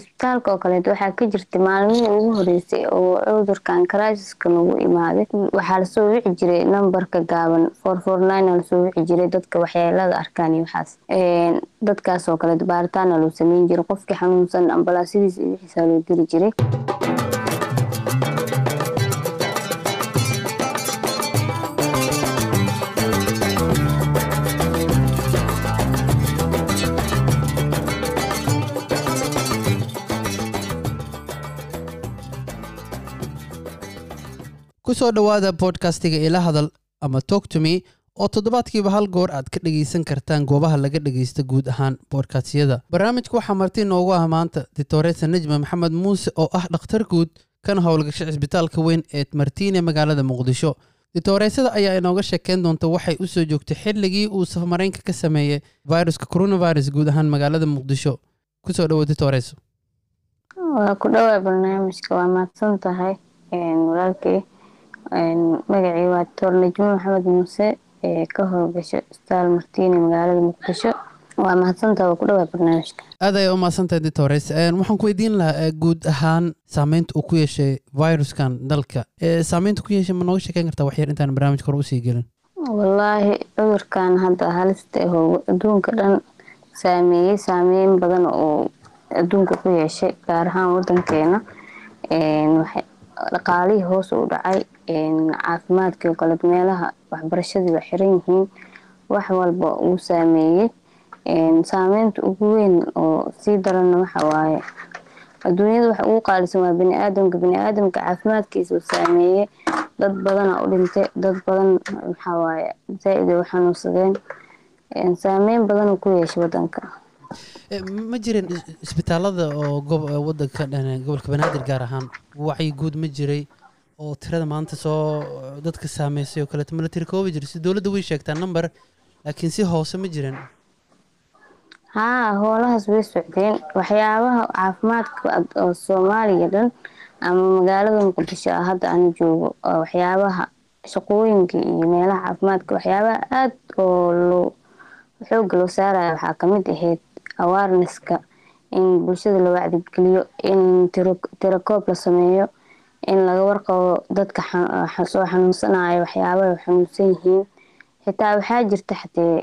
isbitaalka oo kaleeto waxaa ka jirta maalmihii ugu horeysay oo cudurkan criisiska nagu imaaday. Waxaa la soo wici jiray nambarka gaaban la soo wici jiray dadka waxyeelada arkaan iyo waxaas. Dadkaas kaleeto baaritaana loo sameyn jiray. Qofkii xanuunsan ambalaasadiisa iyo wixiisa loo diri jiray ku soo dhowaada bodkastiga ila hadal ama togtome oo toddobaadkiiba hal goor aad ka dhegaysan kartaan goobaha laga dhagaysta guud ahaan boodkastyada barnaamijka waxaa marti noogu ah maanta ditoresa nejma maxamed muuse oo ah dhakhtar guud kana howlgasha cisbitaalka weyn ee martiine magaalada muqdisho. Ditoresada ayaa inooga sheekeyn doonta waxay u soo joogtay xilligii uu safmaraynka ka sameeyey viruska coronavirus guud ahaan magaalada muqdisho. Kusoo dhowo ditores waa ku dhowaa barnaamijka waa mahadsan tahay walaalkey magacii waa doctor najmo maxamed muuse ee ka howlgasho isbitaal martiine magaalada muqdisho. Waa mahadsantaha waa ku dhowaa barnaamijka. Aad ayaa u mahadsantahay ditores waxaan ku weydiin lahaa guud ahaan saameynta uu ku yeeshay viruskan dalka. Saameynta ku yeeshay ma nooga sheekeyn kartaa waxyar intaan barnaamijka hore u sii gelin? Wallaahi cudurkan hadda halista ahoo adduunka dhan saameeyey saameyn badan oo adduunka ku yeeshay gaar ahaan wadankeena dhaqaalihii hoos u dhacay caafimaadkii kale meelaha waxbarashadii waa xiran yihiin wax walba uu saameeyey saameynta ugu weyn oo sii daranna waxa waaye adduunyada waxa ugu qaalisan waa baniaadamka baniaadamka caafimaadkiisa uu saameeyey dad badana u dhintay dad badan maxaa waaye zaa-id ay u xanuunsadeen. Saameyn badan ku yeeshay wadanka ma jirin isbitaalada oo wadanka gobolka banaadir gaar ahaan wacyi guud ma jiray oo tirada maanta soo dadka saameysay oo kaleeto tiri koobi jiray. Si dowladda way sheegtaa number laakiin si hoose ma jirin. Haa hoolahaas way socdeen. Waxyaabaha caafimaadka oo soomaaliya dhan ama magaalada muqdisho ah hadda ana joogo waxyaabaha shaqooyinka iyo meelaha caafimaadka waxyaabaha aada oo loo xooga loo saaraya waxaa ka mid ahayd awarenesska in bulshada la wacdigeliyo in tirakoob la sameeyo in laga warqabo dadka soo xanuunsanayo waxyaabaha xanuunsan yihiin. Xitaa waxaa jirta xatee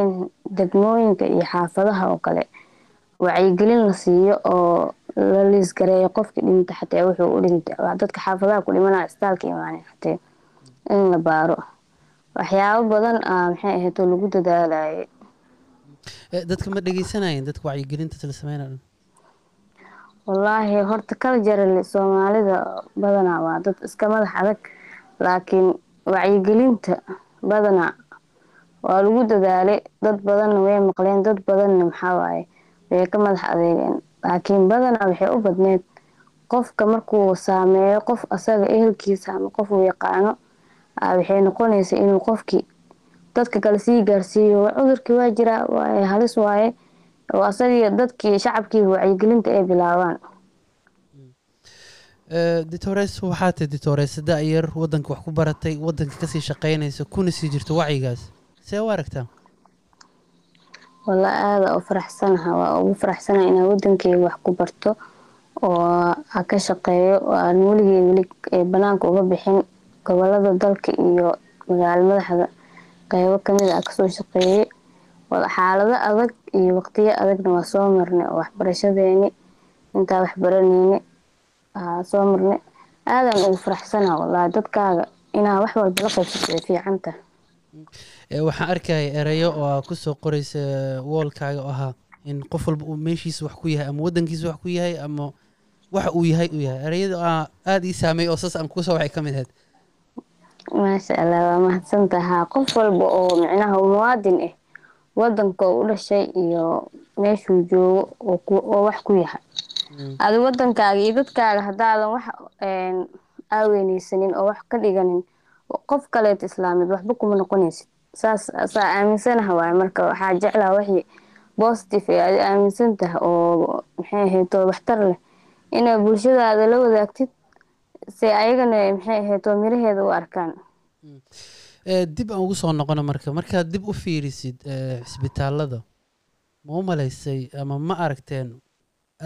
in degmooyinka iyo xaafadaha oo kale wacyigelin la siiyo oo la liisgareeyo qofkii dhinta xatee wuxuu u dhintay dadka xaafadaha ku dhimanaya isbitaalka imaanay xatee in la baaro. Waxyaabo badan ah maxay ahayd lagu dadaalayay dadka ma dhegeysanayeen dadka wacyigelinta la sameynaya wallaahi horta culturally soomaalida badanaa waa dad iska madax adag. Laakiin wacyigelinta badanaa waa lagu dadaalay dad badanna way maqleen dad badanna maxaa waaye way ka madax adeegeen. Laakiin badanaa waxay u badneed qofka markuu saameeyo qof asaga ehelkiisa ama qof uu yaqaano waxay noqonaysa inuu qofkii dadka kale sii gaarsiiyo. Cudurkii waa jiraa halis waaye. Oo asagii dadkii shacabkiiba wacyigelinta ay bilaabaan. Ditores waxaa tahay ditores da-yar wadanka wax ku baratay wadanka ka sii shaqeynaysa kuna sii jirto wacyigaas. See u aragtaa walla aada u faraxsanaha waa ugu faraxsanaha inaa wadankeyga wax ku barto oo a ka shaqeeyo aan weligey weli banaanka uga bixin gobollada dalka iyo magaalo madaxda qeybo ka mid a ka soo shaqeeyey xaalado adag iyo waqtiyo adagna waa soo marnay oo waxbarashadeeni intaa waxbaraneyne soo marnay. Aadaan ugu faraxsanaha wallaahi dadkaaga inaa wax walba la qaybsato way fiicanta. Waxaan arkaya erayo oo aa ku soo qoraysa woolkaaga oo ahaa in qof walba uu meeshiisa wax ku yahay ama wadankiisa wax ku yahay ama waxa uu yahay uu yahay. Erayada aada ii saameey oo saas aan ku soo waxay ka mid ahayd maasha allah waa mahadsantahaa qof walba oo micnaha muwaadin ah wadanka u dhashay iyo meeshuu joogo oo wax ku yahay. Adi wadankaaga iyo dadkaaga hadaadan wax aaweyneysanin oo wax ka dhiganin qof kaleeto islaamid waxba kuma noqonaysid. Saas saa aaminsanaha waay marka waxaa jeclaa waxii positive ee adi aaminsantaha oo maxay ahaydoo waxtar leh. Inaa bulshadaada la wadaagtid se ayagana maxay ahaydoo miraheeda u arkaan. Dib aan ugu soo noqono marka markaad dib u fiirisid cisbitaalada ma u malaysay ama ma aragteen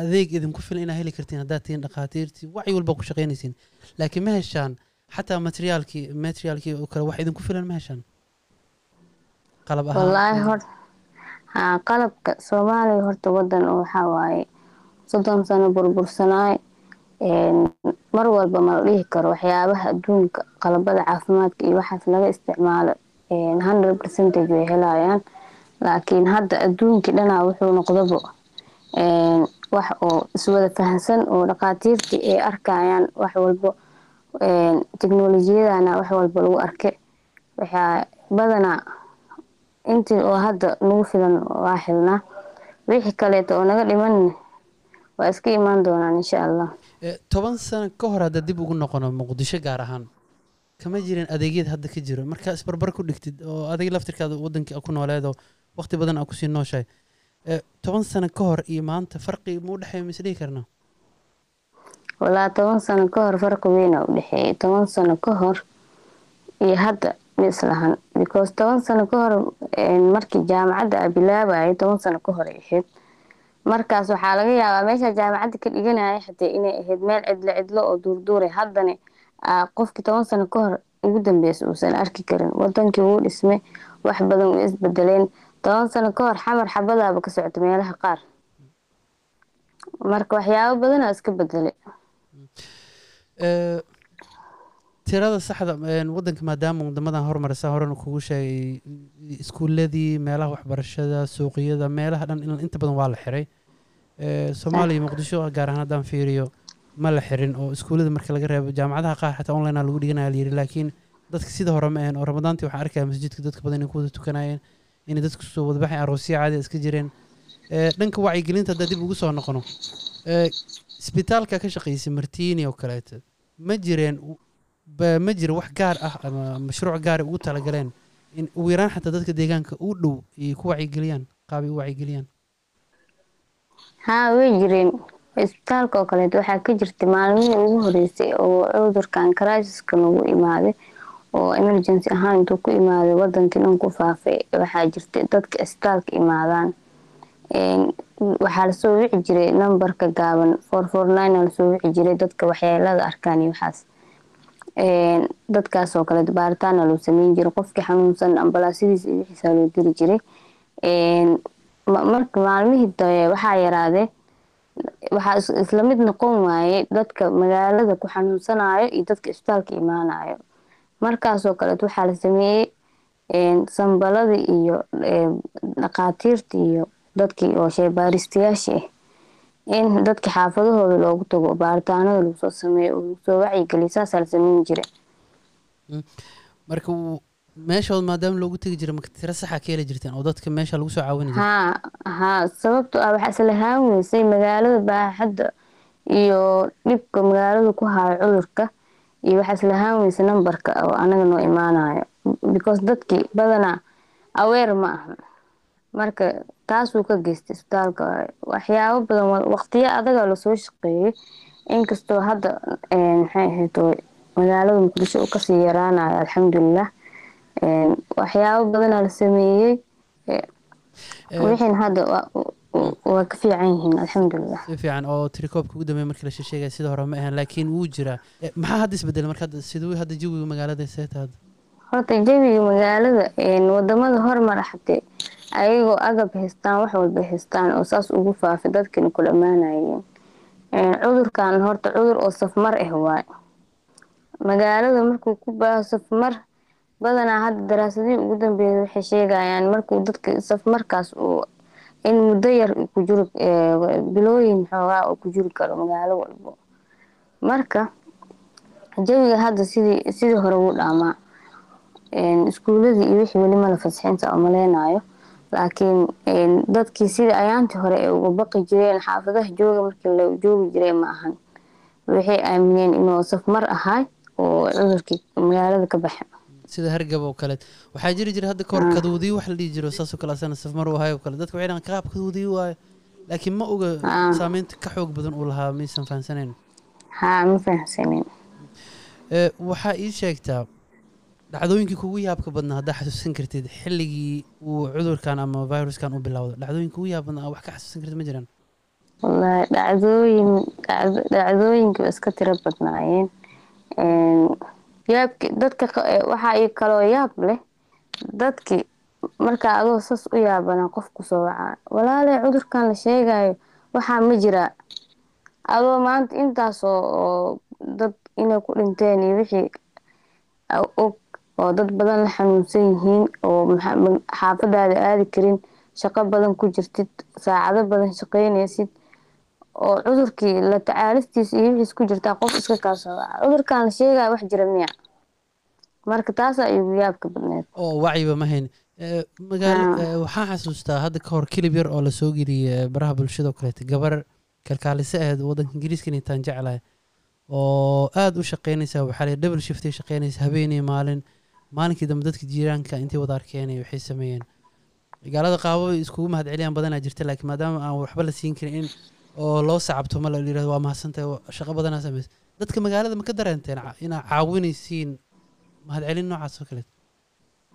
adeeg idinku filan inaa heli kartiin haddaad tihiin dhakhaatiirtii? Wacyi walba ku shaqaynaysiin. Laakiin ma heshaan xataa materiaalkii materiaalkii oo kale wax idinku filan ma heshaan? Qalab ahaan. Wallaahi hor haa qalabka soomaaliya horta wadan oo waxaa waaye soddon sano burbursanaay een, mar walba ma la dhihi karo waxyaabaha adduunka qalabada caafimaadka iyo waxaas laga isticmaalo 100 percentage way helayaan. Laakiin hadda adduunkii dhanaa wuxuu noqdabo wax oo iswada fahansan oo dhakhaatiirtii ay arkayaan wax walbo teknolojiyadana wax walba lagu arke. Waxaa badanaa intii oo hadda nagu filan waa xilnaa wixii kaleeto oo naga dhiman waa iska imaan doonaan insha allah toban sano ka hor hadda dib ugu noqono muqdisho gaar ahaan kama jirin adeegyada hadda ka jiro. Markaa isbarbar ku dhigtid oo adiga laftirkaada wadankii ku nooleedoo waqti badan aa ku sii nooshahay. Toban sano ka hor iyo maanta farqi ma u dhexeeya ma isdhihi karnaa walaa toban sano ka hor farqi weyn aa u dhexeeyay toban sano ka hor iyo hadda ma islahan because toban sano ka hor markii jaamacadda aa bilaabayay toban sano ka hor ay ahayd markaas waxaa laga yaabaa meesha jaamacadda ka dhiganaya xatee inay ahayd meel cidlo cidlo oo duurduure haddana aa qofkii toban sano ka hor ugu dambeysa uusan arki karin. Wadankii wuu dhismay wax badan way isbedeleen toban sano ka hor xamar xabadaaba ka socota meelaha qaar. Marka waxyaabo badanaa iska bedelay Eh, tirada saxda wadanka maadaama wadamadan hormarisa horena kugu sheegay iskuuladii meelaha waxbarashada suuqyada meelaha dhan in- inta badan waa la xiray. Soomaaliya muqdisho gaar ahaan haddaan fiiriyo ma la xirin oo iskuullada marka laga reebo jaamacadaha qaar xataa online lagu dhiganaya layiri laakiin dadka sida hore ma ahayn oo ramadaantii waxaan arkaya masjidka dadka badan inay ku wada tukanayeen inay dadku soo wadabaxay aroosya caadi iska jireen. Dhanka wacyigelinta haddaa dib ugu soo noqono isbitaalka ka shaqaysay martiini oo kaleeto ma jireen ma jiro wax gaar ah ama mashruuc gaar ugu talagaleen in ugu yaraan xataa dadka deegaanka u dhow ay ku wacyigeliyaan qaab ay u wacyigeliyaan haa way jireen. Isbitaalka oo kaleeto waxaa ka jirtay maalmihii ugu horeysay oo cudurkan criisiska nagu imaaday oo emergency ahaan intuu ku imaaday wadankii dhan ku faafay waxaa jirtay dadka isbitaalka imaadaan. Waxaa la soo wici jiray nambarka gaaban four four nine la soo wici jiray dadka waxyeelada arkaan iyo waxaas Een, dadkaas oo kaleeto baaritaana loo sameyn jiray qofkii xanuunsan ambalaasyadiisa iyo wixiisaa loo diri jiray. Marka maalmihii dambe waxaa yaraadee waxaa is- isla mid noqon waayey dadka magaalada ku xanuunsanayo iyo dadka isbitaalka imaanayo markaasoo kaleeto waxaa la sameeyey een, sambaladii iyo een, dhakhaatiirtii iyo dadkii oo shaybaaristayaashii ah in dadka xaafadahooda loogu tago baaritaanada lagu soo sameeyo oo lagu soo wacyigeliyo saasaa la sameyn jiray marka uu- meeshood maadaama loogu tegi jiray marka tiro saxa ka heli jirteen oo dadka meesha lagu soo caawini jiray haa haa sababtoo ah waxaa isla haan weysay magaalada baaxadda iyo dhibka magaalada ku hayo cudurka iyo waxaa isla haan weysay nambarka oo anaga noo imaanayo because dadkii badanaa aweer ma aha marka taasuu ka geystay isbitaalka. Waxyaabo badan wa- waqtiyo adaga la soo shaqeeyey. Inkastoo hadda maxay ahayd magaalada muqdisho uu ka sii yaraanayo alxamdulilah waxyaabo badanaa la sameeyey wixiin hadda waa- ka fiican yihiin alxamdulilah si fiican oo tirikoobka ugu dambeeya markii la sheegaya sida hore ma ahan laakiin wuu jiraa. Maxaa hadda isbedelay marka siduu hadda jawiga magaalada seeta hadda? Horta jawiga magaalada waddamada hormara xatee ayagoo agab haystaan wax walba haystaan oo saas ugu faafay dadkina ku dhammaanayeen Een, cudurkan horta cudur oo safmar ah waay. Magaalada markuu ku baaho safmar badanaa hadda daraasadihii ugu dambeeyay waxay sheegayaan markuu dadka safmarkaas uu in muddo yar ku jiri ee, bilooyin xoogaa oo ku jiri karo magaalo walbo. Marka jawiga hadda sidii sidii hore wuu dhaamaa. Iskuuladii iyo wixii weli mala fasixinta oo maleynayo laakiin dadkii sidii ayaantii hore ay uga baqi jireen xaafadaha jooga markii la joogi jiray ma ahan. Waxay aamineen inuu safmar ahay oo cudurkii magaalada ka baxa sida hargab oo kale waxaa jiri jira hadda kahor Ah. kaduudiyo wax la dhihi jiro saasoo kale asana safmar u ahay oo kale. Dadka waxay dhahan qaab kaduudiyo waayo. Laakiin ma oga Ah. saameynta ka xoog badan uu lahaa maysan fahamsanayn haa ma fahamsanin Eh, waxaa ii sheegtaa dhacdooyinkii kugu yaabka badnaa haddaa xasuusan kartid xilligii uu cudurkan ama viruskan u bilowdo dhacdooyinka kugu yaab badnaa wax ka xasuusan kartid ma jiraan? Wallaahi dhacdooyin dhacdooyinka iska tiro badnaayeen. Yaabki dadka waxaa ii kaloo yaab leh. Dadki markaa adoo sas u yaabana qof ku soo wacaa walaaley cudurkan la sheegayo waxaa ma jiraa adoo maanta intaas oo dad inay ku dhinteen iyo wixii og oo dad badan la xanuunsan yihiin oo xaafadaada aadi karin shaqo badan ku jirtid saacado badan shaqeynaysid oo cudurkii la tacaalistiisa iyo wixiis ku jirtaa qof iska kaasoo waca cudurkan la sheegaya wax jira miya. Marka taasaa igu yaabka badneed. Oo wacyiba ma hayn. Magaalo waxaan xasuustaa hadda ka hor kilib yar oo la soo geliyay baraha bulshada oo kaleeta gabar kalkaalise ahayd waddanka ingiriiska intaan jeclahay oo aada u shaqeynaysa waxaa la double shiftay shaqeynaysa habeenii maalin maalinkii dambe dadka jiiraanka intay wada arkeen waxay sameeyeen. Magaalada qaabo iskugu mahad celiyaan badanaa jirta laakiin maadaama aan waxba la siin karin in oo loo sacabto ma la yiraahdo waa mahadsantahay shaqo badanaa samaysa dadka magaalada ma ka dareenteen inaa caawinaysiin mahad celin noocaas oo kaleet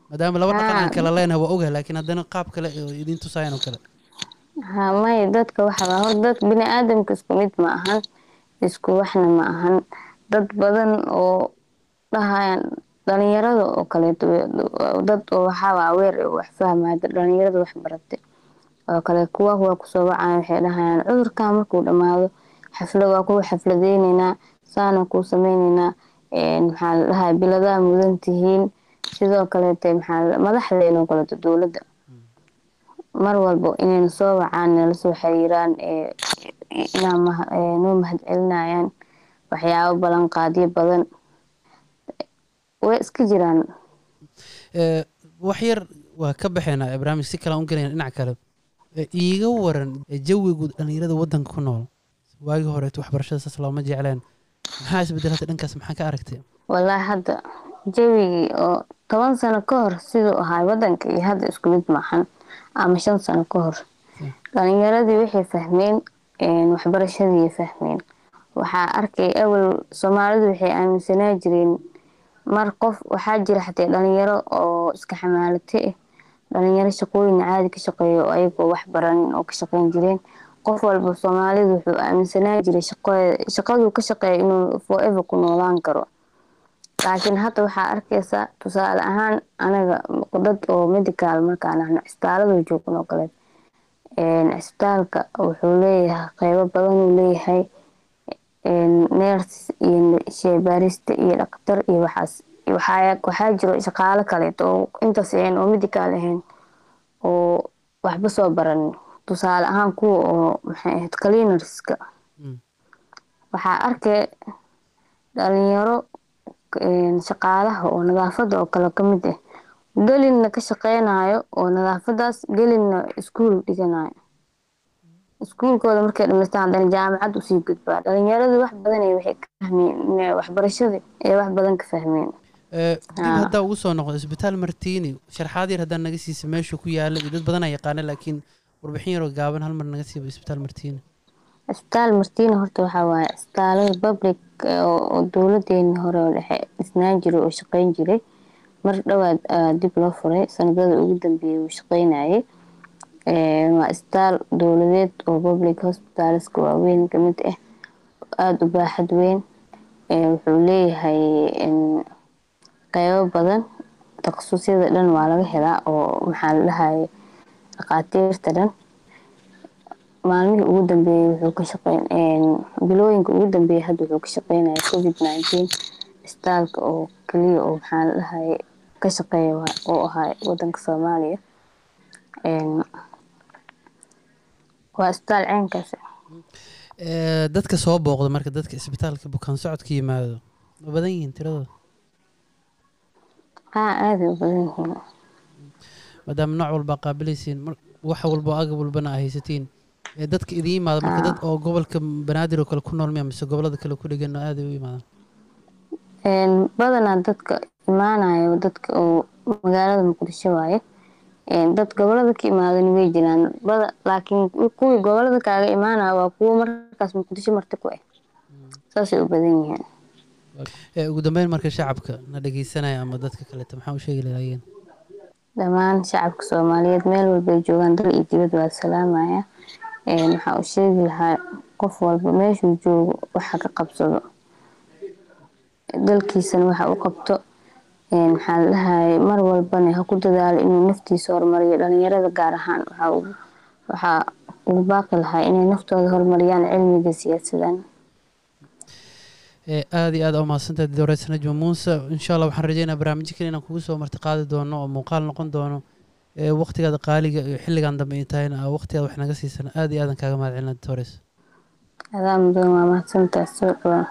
maadaama laba dhaqan aan kala leenahay waa ogahay laakiin haddana qaab kale oo tusayan oo kale. Ha may dadka waxaa hor dad bini aadamka isku mid ma ahan isku waxna ma ahan. Dad badan oo dhahayaan dhalinyarada oo kaleeto dad waxaaba aweer wax fahmaya dhalinyarada wax baratay. Oo kale kuwa waa ku soo wacaya waxay dhahayaan cudurkan markuu dhammaado xaflad waa kuwa xafladeyneynaa saana kuu sameyneynaa maxaa la dhahay biladaa mudan tihiin. Sidoo kaleete maxaa madaxdeen oo kaleeto dowladda. Mar walba inayna soo wacaan nala soo xiriiraan inaa noo mahad waxyaabo ballanqaadyo badan way iska jiraan. Wax yar waa ka baxeynaa barnaamij si kale aan u gelayna dhinac kale. Iiga waran jawigu dhalinyarada waddanka ku nool. Waagii horeeto waxbarashada saas looma jecleen. Maxaa isbedelata dhankaas? Maxaa ka aragtay? Wallaahi hadda jawigii oo toban sano ka hor siduu ahaa waddanka iyo hadda isku mid maahan ama shan sano ka hor. Dhalinyaradii waxay fahmeen waxbarashadii fahmeen. Waxaa arkay awal soomaalidu waxay aaminsanaa jireen mar qof waxaa jira xatee dhalinyaro oo iska xamaalate ah dhalinyaro shaqooyin caadi ka shaqeeya oo ayagoo wax baranin oo ka shaqeyn jireen. Qof walba soomaalidu wuxuu aaminsanaa jiray shaqaduu ka shaqeeya inuu forever ku noolaan karo. Laakiin hadda waxaa arkaysaa tusaale ahaan anaga dad oo medical markaan ahno cisbitaalada joogno oo cisbitaalka wuxuu leeyahay qeybo badan uu leeyahay ners iyo sheebaarista iyo dhaktar iyo waxaas waxaa jiro shaqaalo kaleeto oo intaas ahayn oo medical ahayn oo waxba soo baranin tusaale ahaan kuwa oo maxay ahayd cleanerska waxaa arkay dhalinyaro shaqaalaha oo nadaafada oo kale ka mid ah. Gelinna ka shaqeynayo oo nadaafadaas gelinna iskuol dhiganayo iskuulkooda markay dhamaystaan haddana jaamacad u sii gudbaa. Dhalinyaradu wax badan waxay ka fahmeen waxbarashada ee wax badan ka fahmeen. Dib haddaa ugu soo noqdo isbitaal martini sharxaad yar haddaa naga siisa meeshu ku yaalla iyo dad badanaa yaqaana laakiin warbixin yaroo gaaban hal mar naga siiba isbitaal martini. Cisbitaal martiina horta waxaa waaye cisbitaalada public oo dowladeeni hore oo dhexe dhisnaan jiray oo shaqeyn jiray mar dhowaad dib loo furay. Sanadada ugu dambeeyay uu shaqeynayay waa isbitaal dowladeed oo public hospitaleska waaweyn ka mid ah. Aada u baaxad weyn. Wuxuu leeyahay qeybo badan. Takhasusyada dhan waa laga helaa oo maxaa la dhahay dhakhaatiirta dhan. Maalmihii ugu dambeeyey wuxuu ka shaqeyn bilooyinka ugu dambeeyey hadda wuxuu ka shaqeynaya covid nineteen. Isbitaalka oo keliya oo maxaa la dhahay ka shaqeeya oo ahaa wadanka soomaaliya waa isbitaal ceenkaas dadka soo booqda marka dadka isbitaalka bukaan socodka yimaado ma badan yihiin tiradooda haa aaday u badan yihiin. Maadaama nooc walbaa qaabilaysiin wax walba oo agab walbana aa haysatiin. Dadka idin yimaada marka dad oo gobolka banaadir oo kale ku nool miya mise gobollada kale ku dhegan aaday u yimaadaan? Badanaa dadka imaanayo dadka oo magaalada muqdisho waaye dad gobollada ka imaadan way jiraan. Bada laakiin kuwii gobollada kaaga imaanaya waa kuwo markaas muqdisho marti ku ah saasay u badan yihiin. Ugu dambeyn marka shacabka na dhegeysanaya ama dadka kaleeta maxaa u sheegi lahaayeen dhammaan shacabka soomaaliyeed meel walbay joogaan dal iyo dibad waa salaamaya. Waxaa u sheegi lahaa qof walba meeshuu joogo waxa ka qabsado. Dalkiisana waxa u qabto maxaa la dhahay mar walbana ha ku dadaalo inuu naftiisa horumariyo dhalinyarada gaar ahaan waxaa ugu baaqi lahaa inay naftooda horumariyaan cilmiga siyaasadan. Aada iyo aad u mahadsantahay dowreysa najma muuse insha allah waxaan rajeynaa barnaamijyo kale inaan kugu soo marti qaadi doono oo muuqaal noqon doono. Waqtigaada qaaliga iyo xilligan dambe ay tahayna waqtigaada wax naga siisana aada iyo aadan kaaga mahad celina adaa mudan waa mahadsantahay soo dhawaa